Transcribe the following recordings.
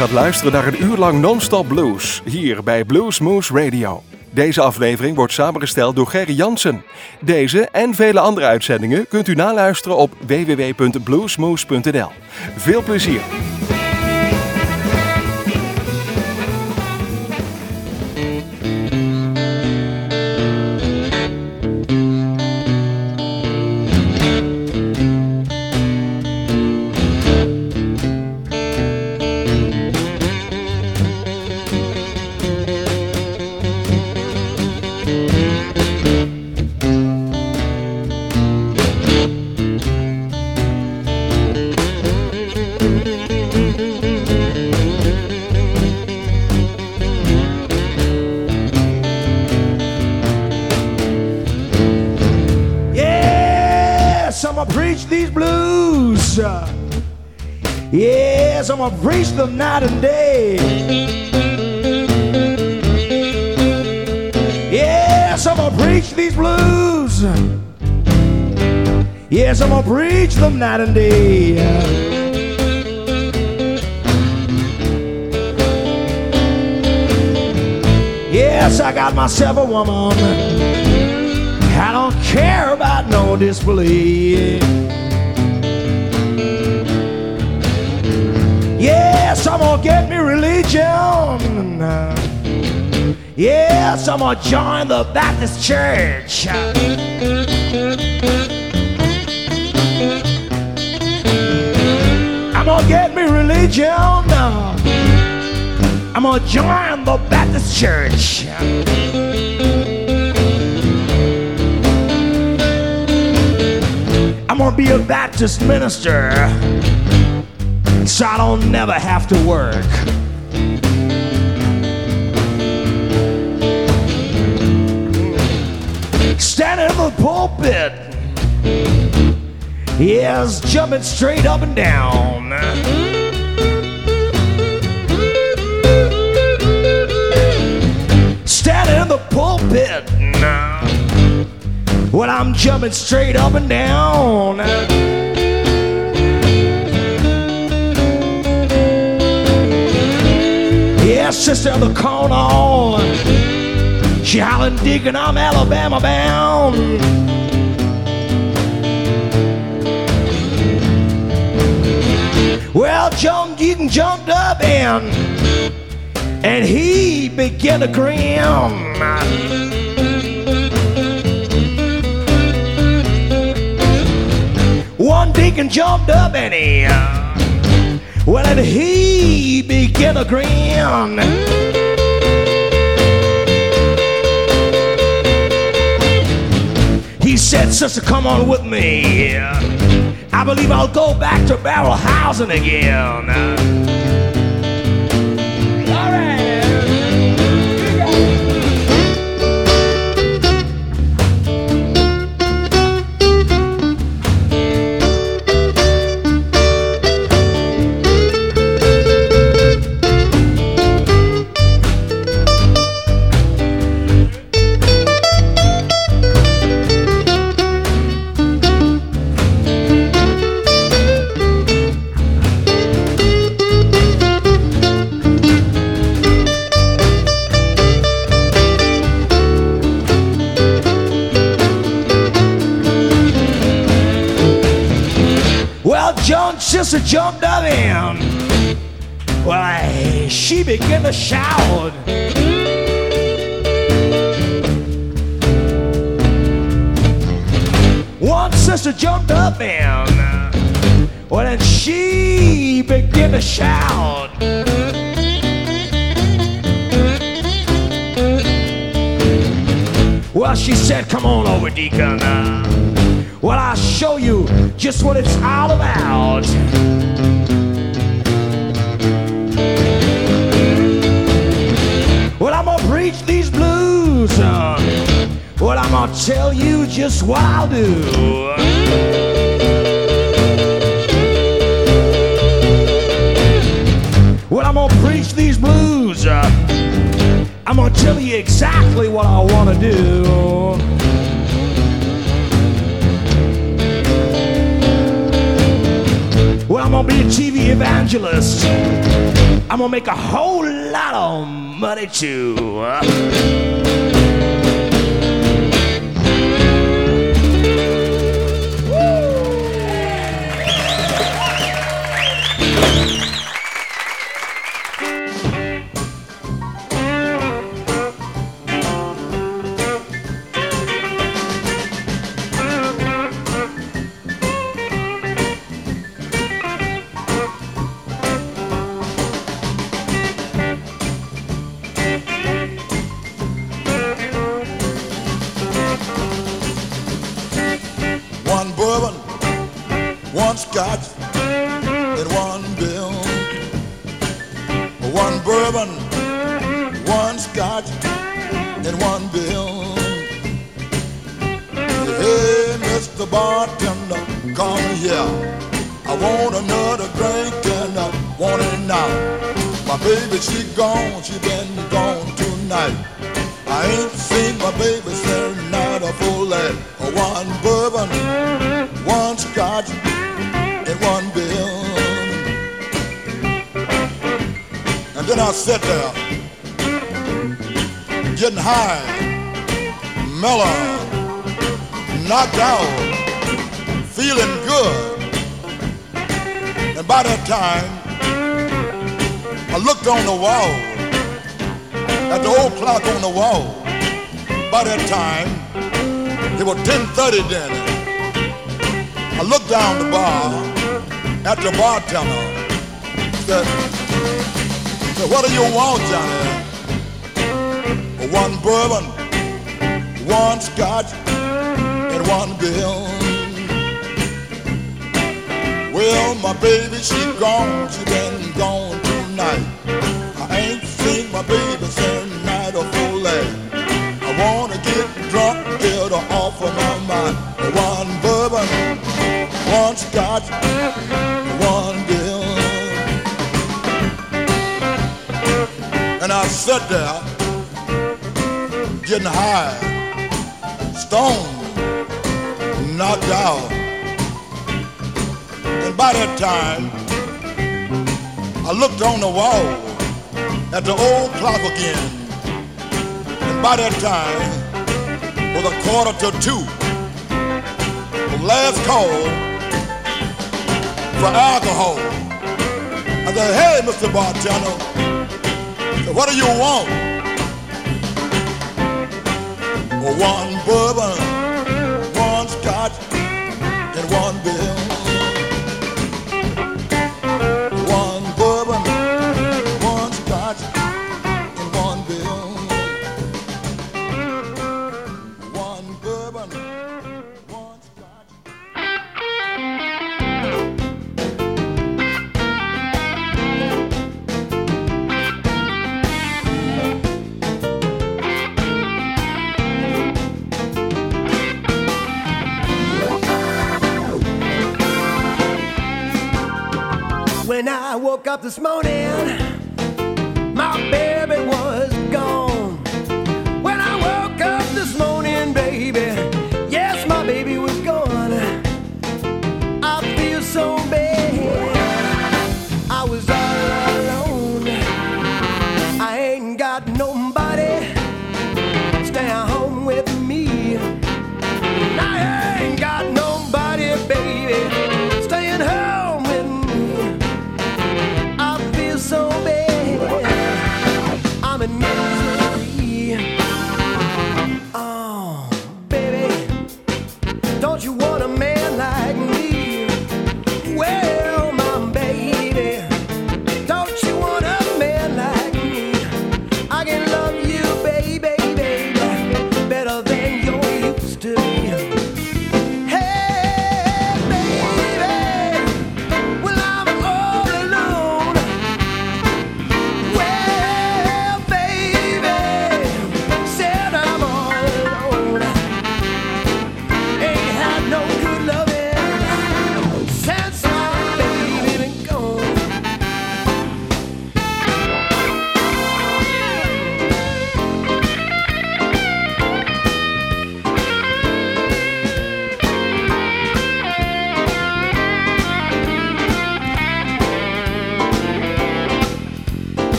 gaat luisteren naar een uur lang non-stop blues hier bij Blues Moose Radio. Deze aflevering wordt samengesteld door Gerry Jansen. Deze en vele andere uitzendingen kunt u naluisteren op www.bluesmoose.nl. Veel plezier! Yes, I'm gonna preach them night and day. Yes, I'm gonna preach these blues. Yes, I'm gonna preach them night and day. Yes, I got myself a woman. I don't care about no disbelief. Yes, I'm gonna get me religion. Yes, I'm gonna join the Baptist church. I'm gonna get me religion. I'm gonna join the Baptist church. I'm gonna be a Baptist minister so I don't never have to work. Standing in the pulpit, yes, jumping straight up and down. Standing in the pulpit. Well, I'm jumping straight up and down. Yeah, sister of the corner. She hollering, digging, I'm Alabama bound. Well, John Deacon jumped up and and he began to grin. One deacon jumped up and he, uh, well, and he began to grin. He said, Sister, come on with me. I believe I'll go back to barrel housing again. Sister jumped up in. Well, she began to shout. One sister jumped up in. Well, and she began to shout. Well, she said, Come on over, Deacon. Well, I'll show you just what it's all about. Well, I'm gonna preach these blues. Uh, well, I'm gonna tell you just what I'll do. Well, I'm gonna preach these blues. Uh, I'm gonna tell you exactly what I wanna do. I'm gonna be a TV evangelist. I'm gonna make a whole lot of money too. Out, feeling good. And by that time, I looked on the wall at the old clock on the wall. By that time, it was 10:30 then. I looked down the bar at the bartender. Said, said, "What do you want, Johnny?" One bourbon, one scotch, Well, my baby, she gone, she been gone tonight. I ain't seen my baby since night of full light. I wanna get drunk, get her off of my mind. One bourbon, one scotch, one bill. And I sat there, getting high, stoned, And by that time, I looked on the wall at the old clock again. And by that time, was a quarter to two. The last call for alcohol. I said, hey, Mr. Bartender, said, what do you want? One bourbon, one bill. This morning,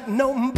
got no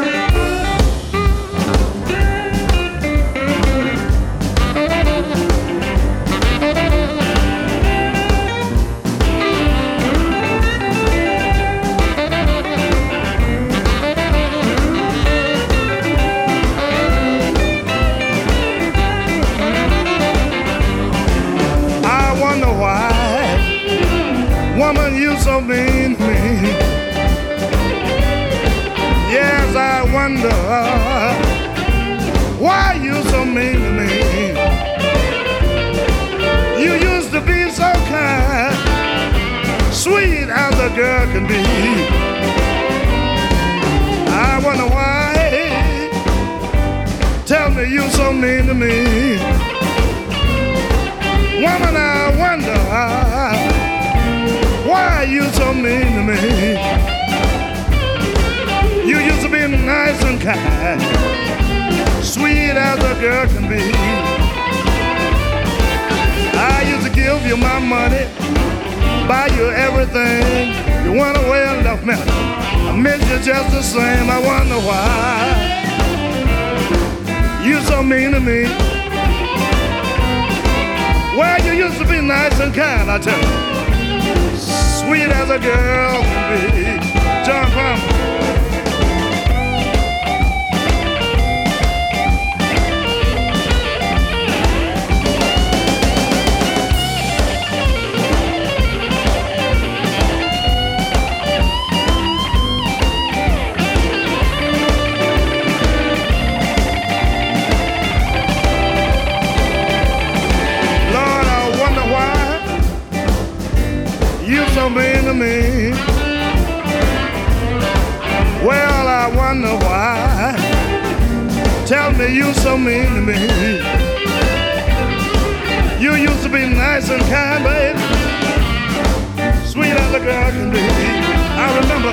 you so mean to me. Well, I wonder why. Tell me you so mean to me. You used to be nice and kind, baby. Sweet as a girl can be. I remember.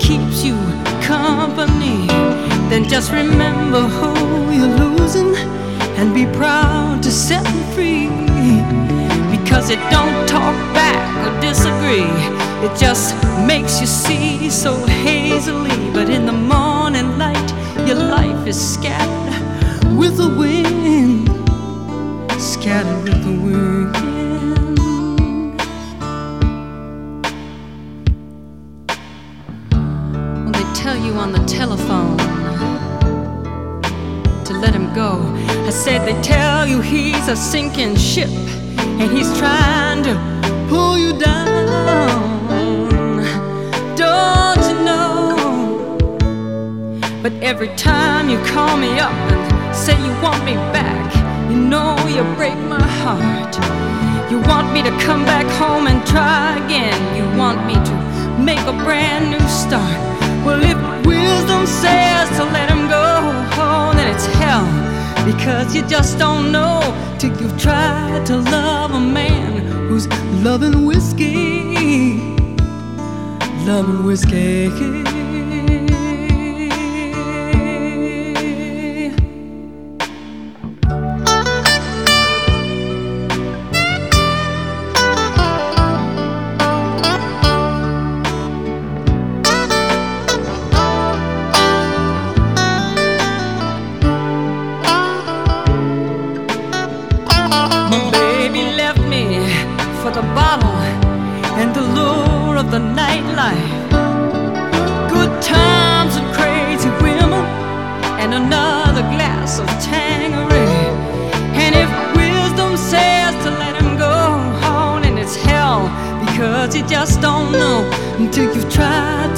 Keeps you company, then just remember who you're losing and be proud to set them free because it don't talk back or disagree. It just makes you see so hazily. But in the morning light, your life is scattered with the wind, scattered with the wind. Said they tell you he's a sinking ship and he's trying to pull you down. Don't you know? But every time you call me up and say you want me back, you know you break my heart. You want me to come back home and try again. You want me to make a brand new start. Well, if wisdom says to let him Because you just don't know till you've tried to love a man who's loving whiskey. Loving whiskey. Because you just don't know until you've tried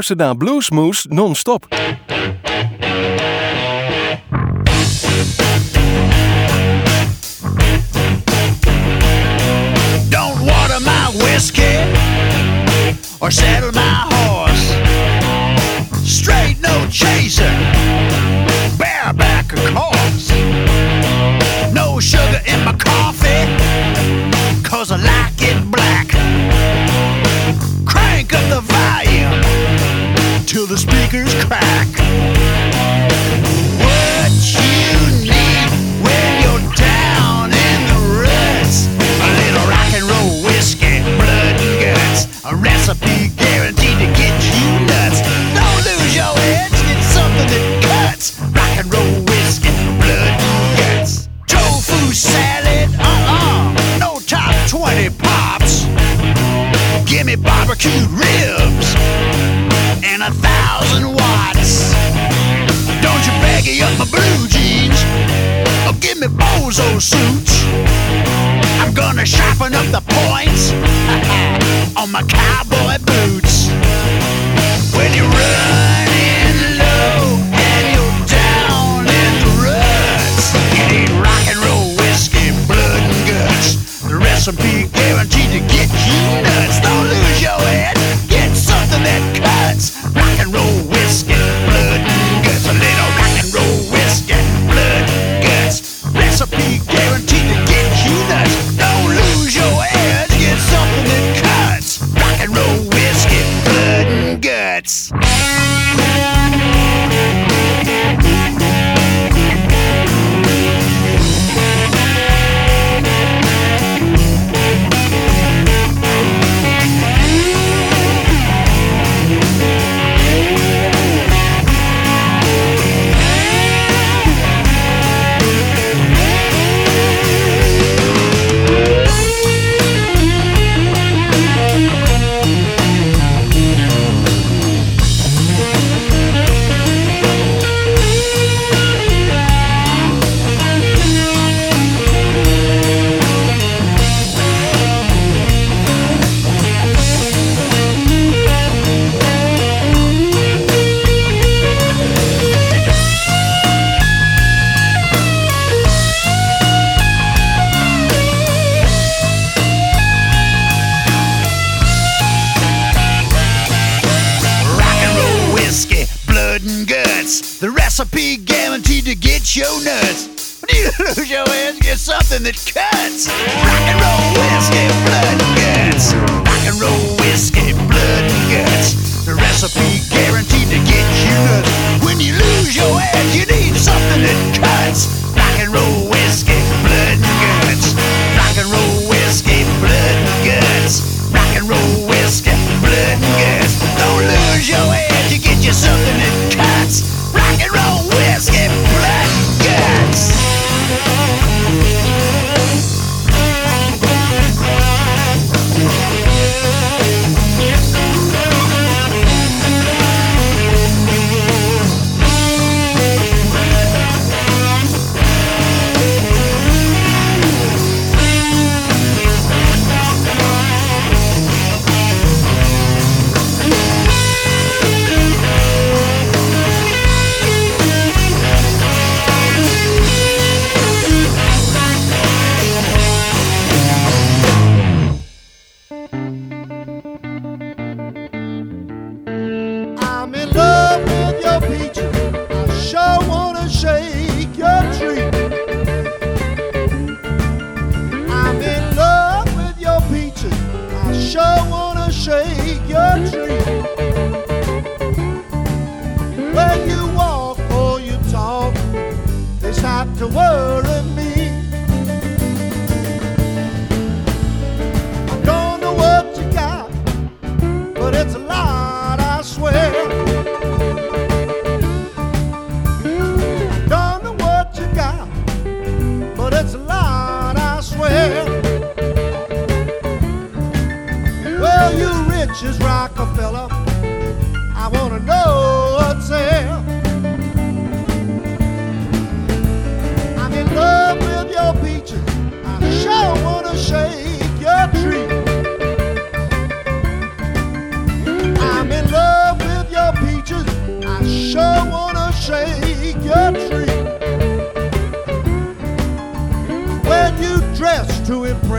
U luistert naar Bluesmoose non-stop. Old suits. I'm gonna sharpen up the points on my cowboy boots. When you're running low and you're down in the ruts, you need rock and roll whiskey, blood and guts. The recipe guaranteed to get you nuts. Don't lose your head, get something that cuts. Rock and roll and. The recipe guaranteed to get your nuts. When you lose your head, get something that cuts. Rock and roll whiskey, blood and guts. Rock and roll whiskey, blood and guts. The recipe you Rockefeller. I wanna know what's there. I'm in love with your peaches. I sure wanna shake your tree. I'm in love with your peaches. I sure wanna shake your tree. When you dress to impress,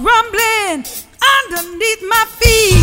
rumbling underneath my feet.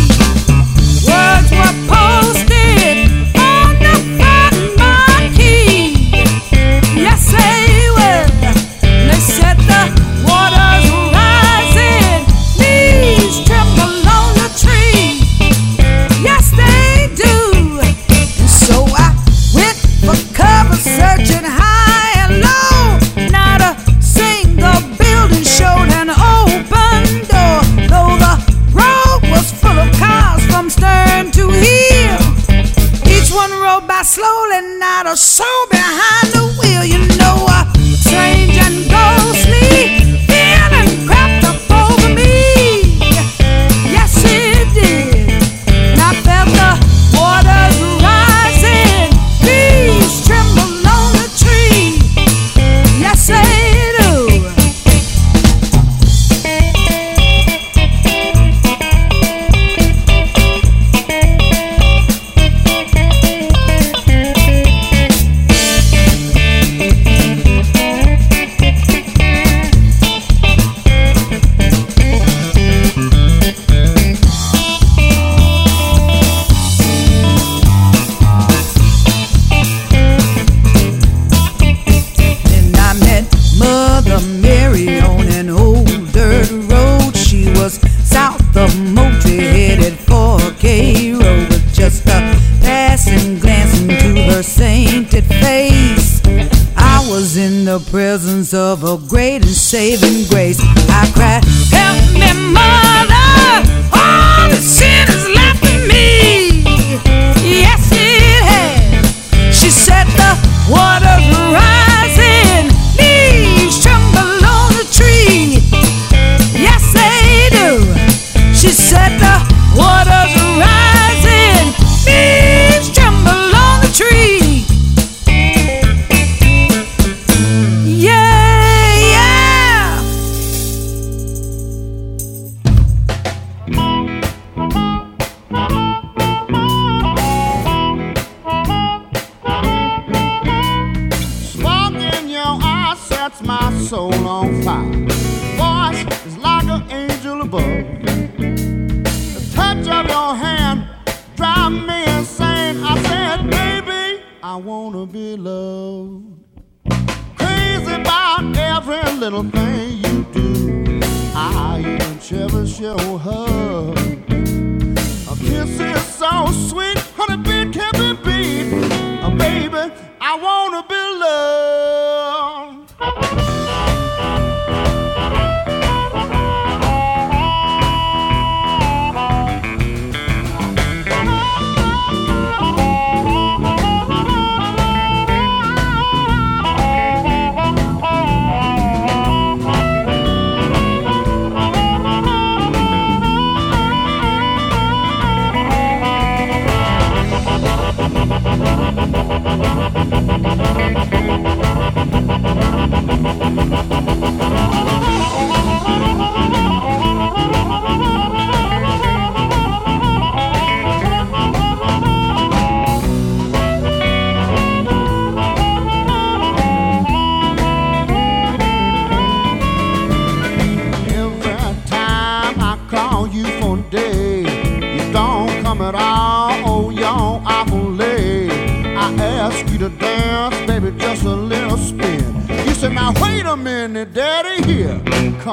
the presence of a great and saving grace. I cry, Help me, Mother, all the sinners.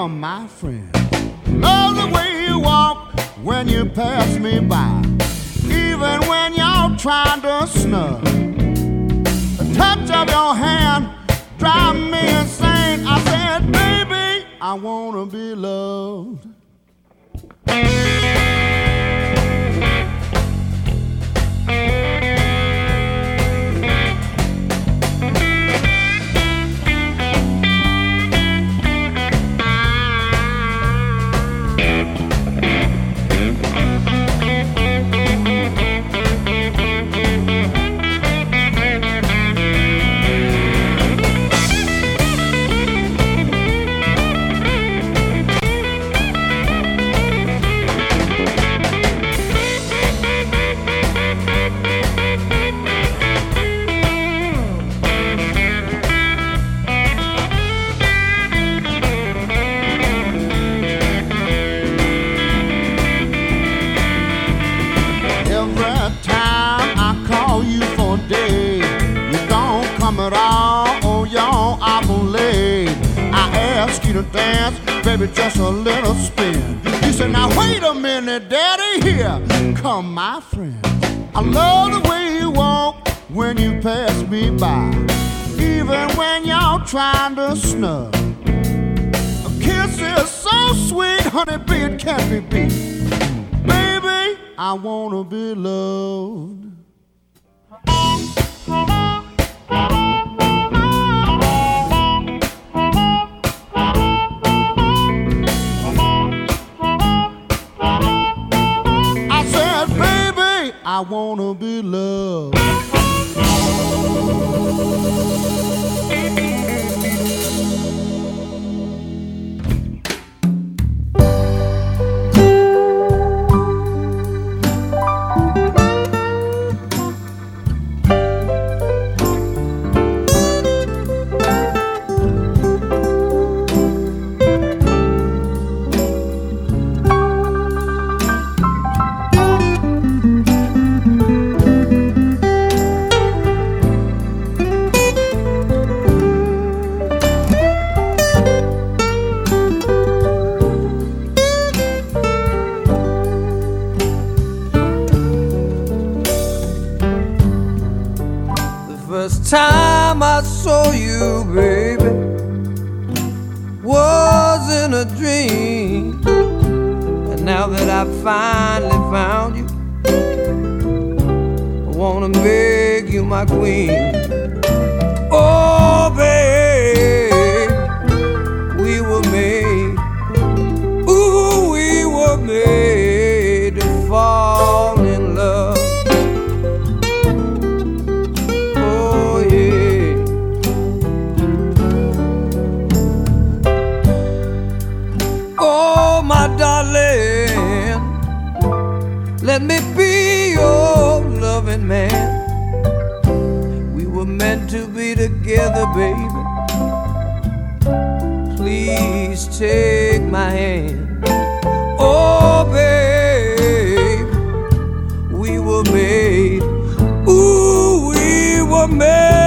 My friend. Love the way you walk when you pass me pass me by, even when you're trying to snub. A kiss is so sweet, honey, bee, it can't be beat. Baby, I wanna be loved. I said, baby, I wanna be loved. Baby, was in a dream. And now that I finally found you, I wanna make you my queen. My darling, let me be your loving man. We were meant to be together, baby. Please take my hand. Oh, babe, we were made. Ooh, we were made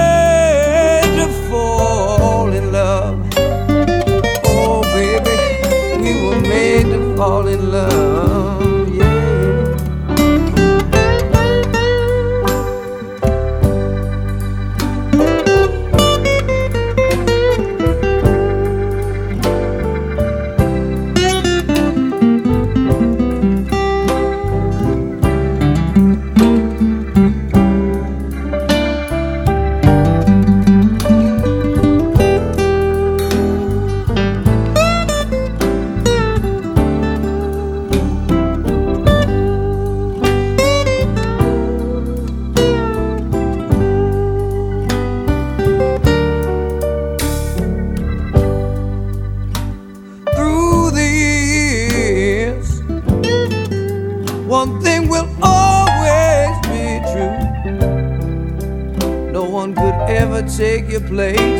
place.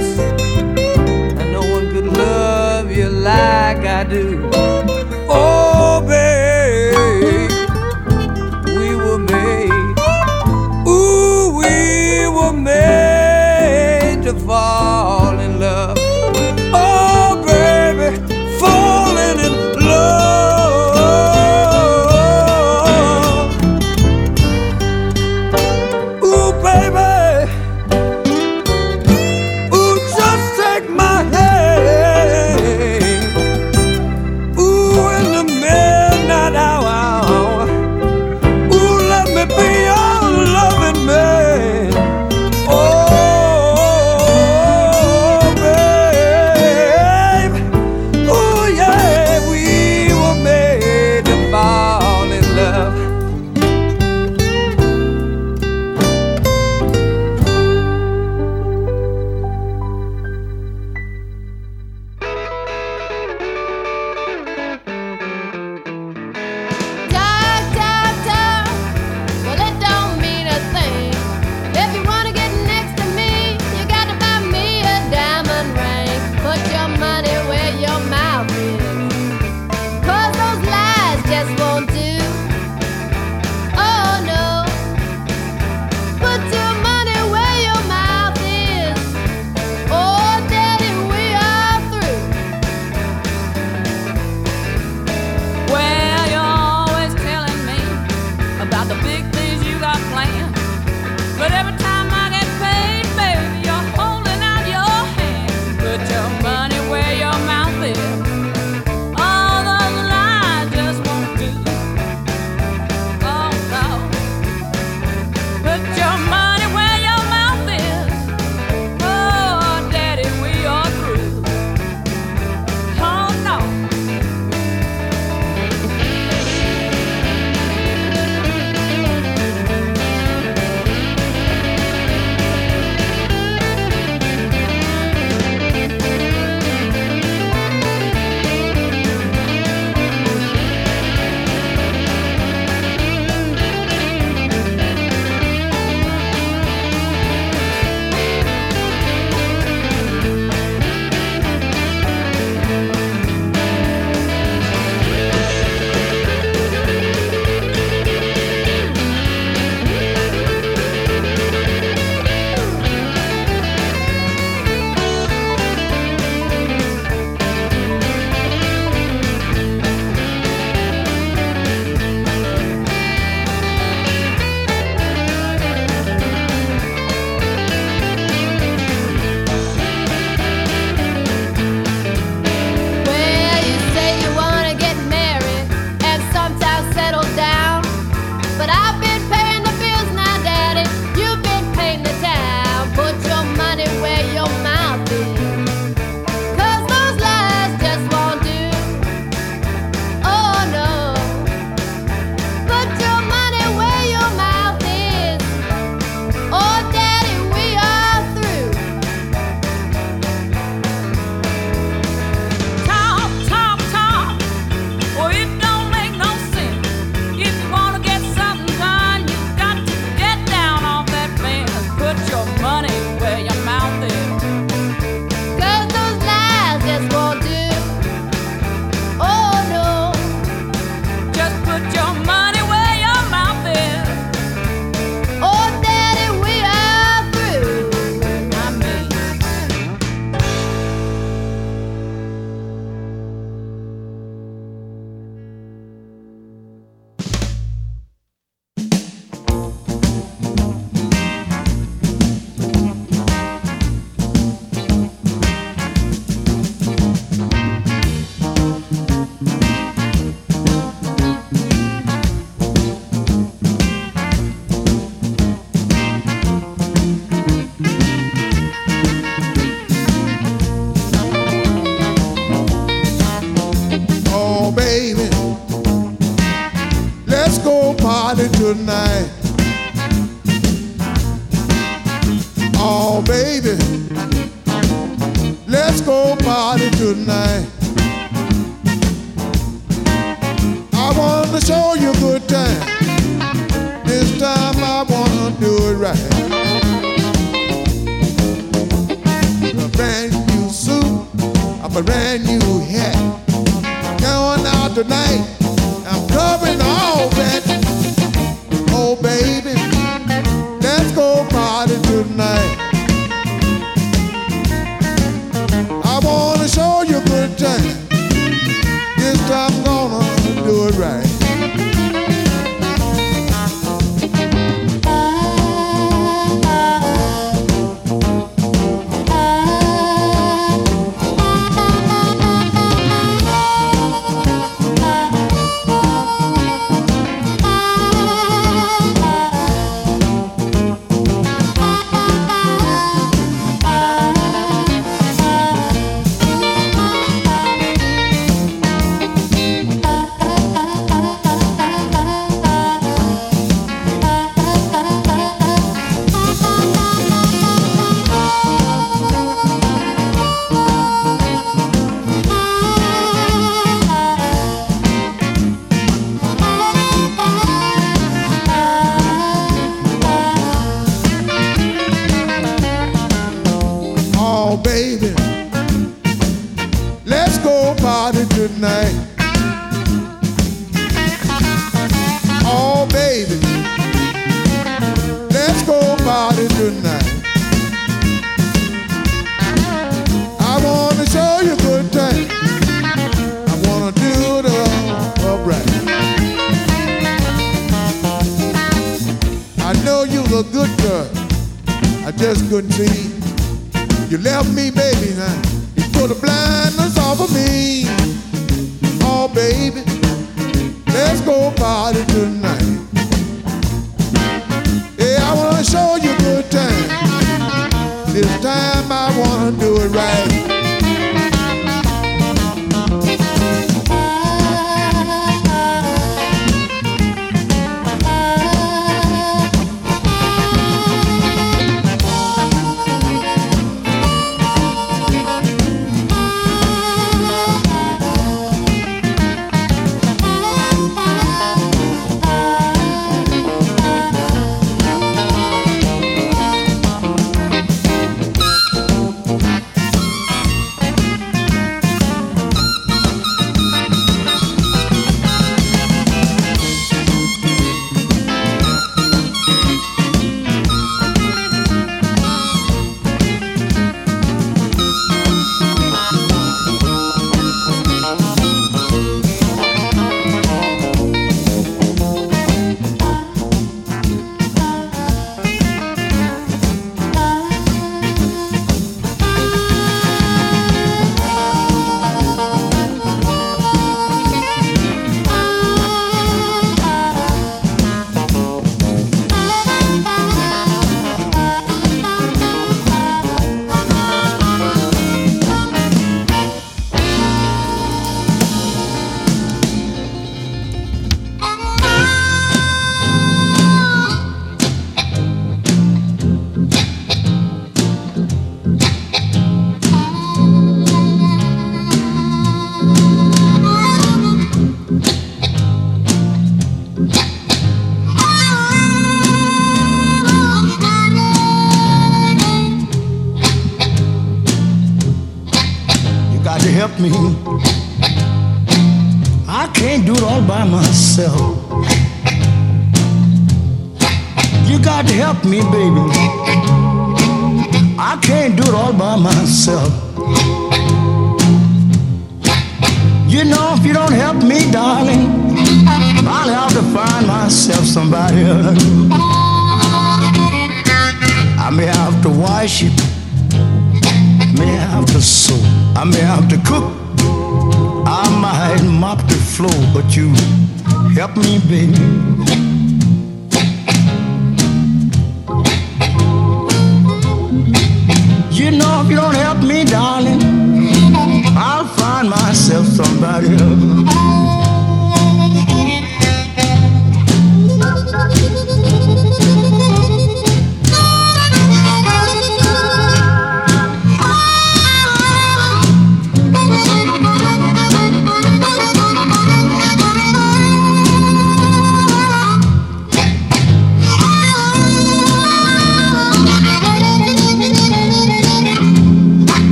Party tonight.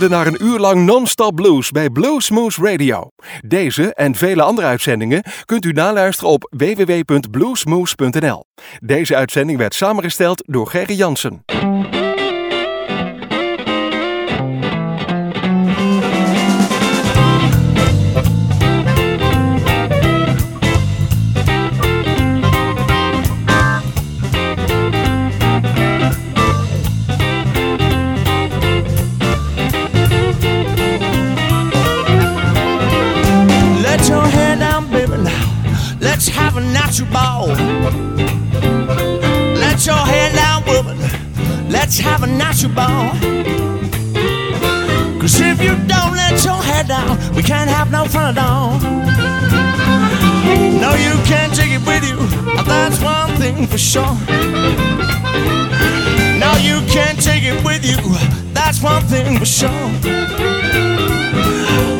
Luisterde naar een uur lang non-stop blues bij Bluesmoose Radio. Deze en vele andere uitzendingen kunt u naluisteren op www.bluesmoose.nl. Deze uitzending werd samengesteld door Gerry Jansen. Let your hair down, woman. Let's have a natural ball. Cause if you don't let your hair down, we can't have no fun at all. No, you can't take it with you. Uh, that's one thing for sure. No, you can't take it with you. Uh, that's one thing for sure.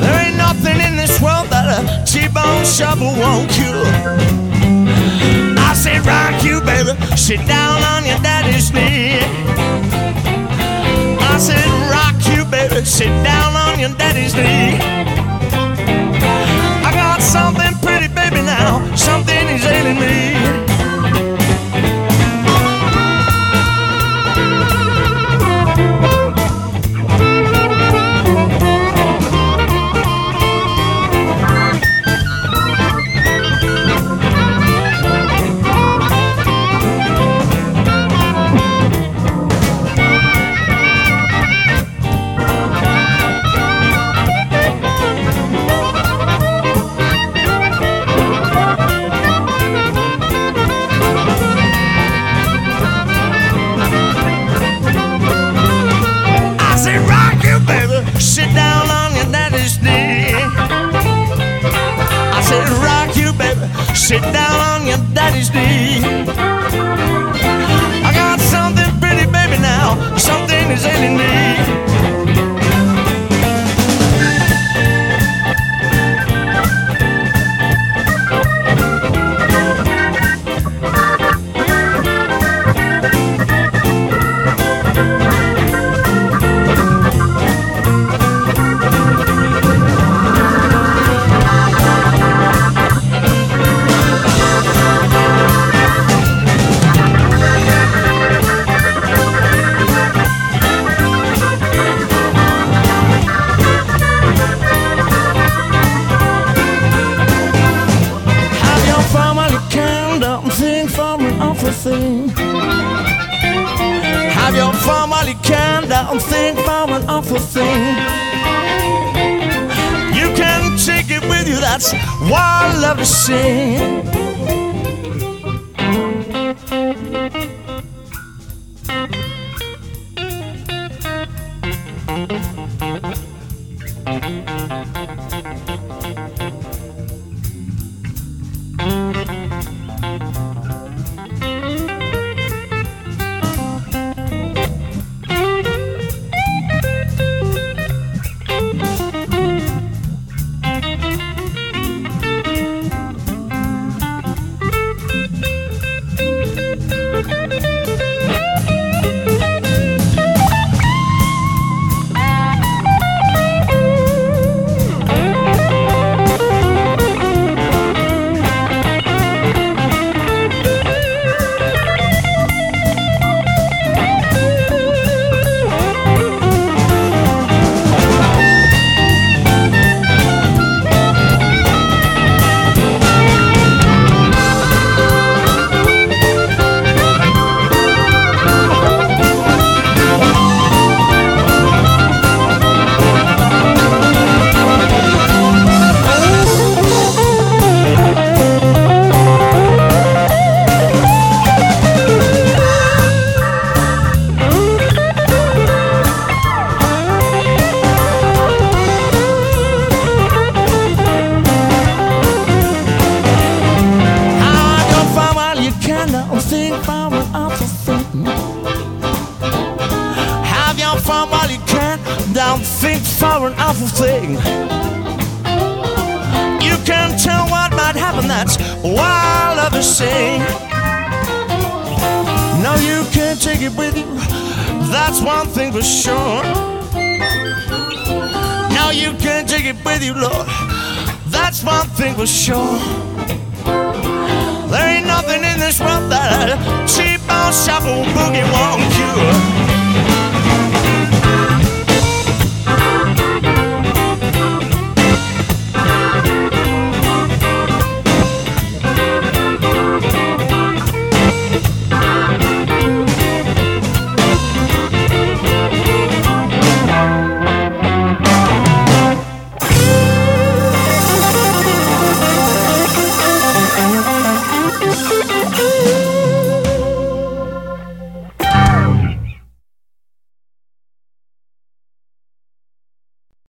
There ain't nothing in this world that a T-Bone Shuffle won't cure. I said, rock you, baby, sit down on your daddy's knee. I said, rock you, baby, sit down on your daddy's knee. I got something pretty, baby, now. Something is ailing me. Sit down on your daddy's knee. That's why love to sing. For sure.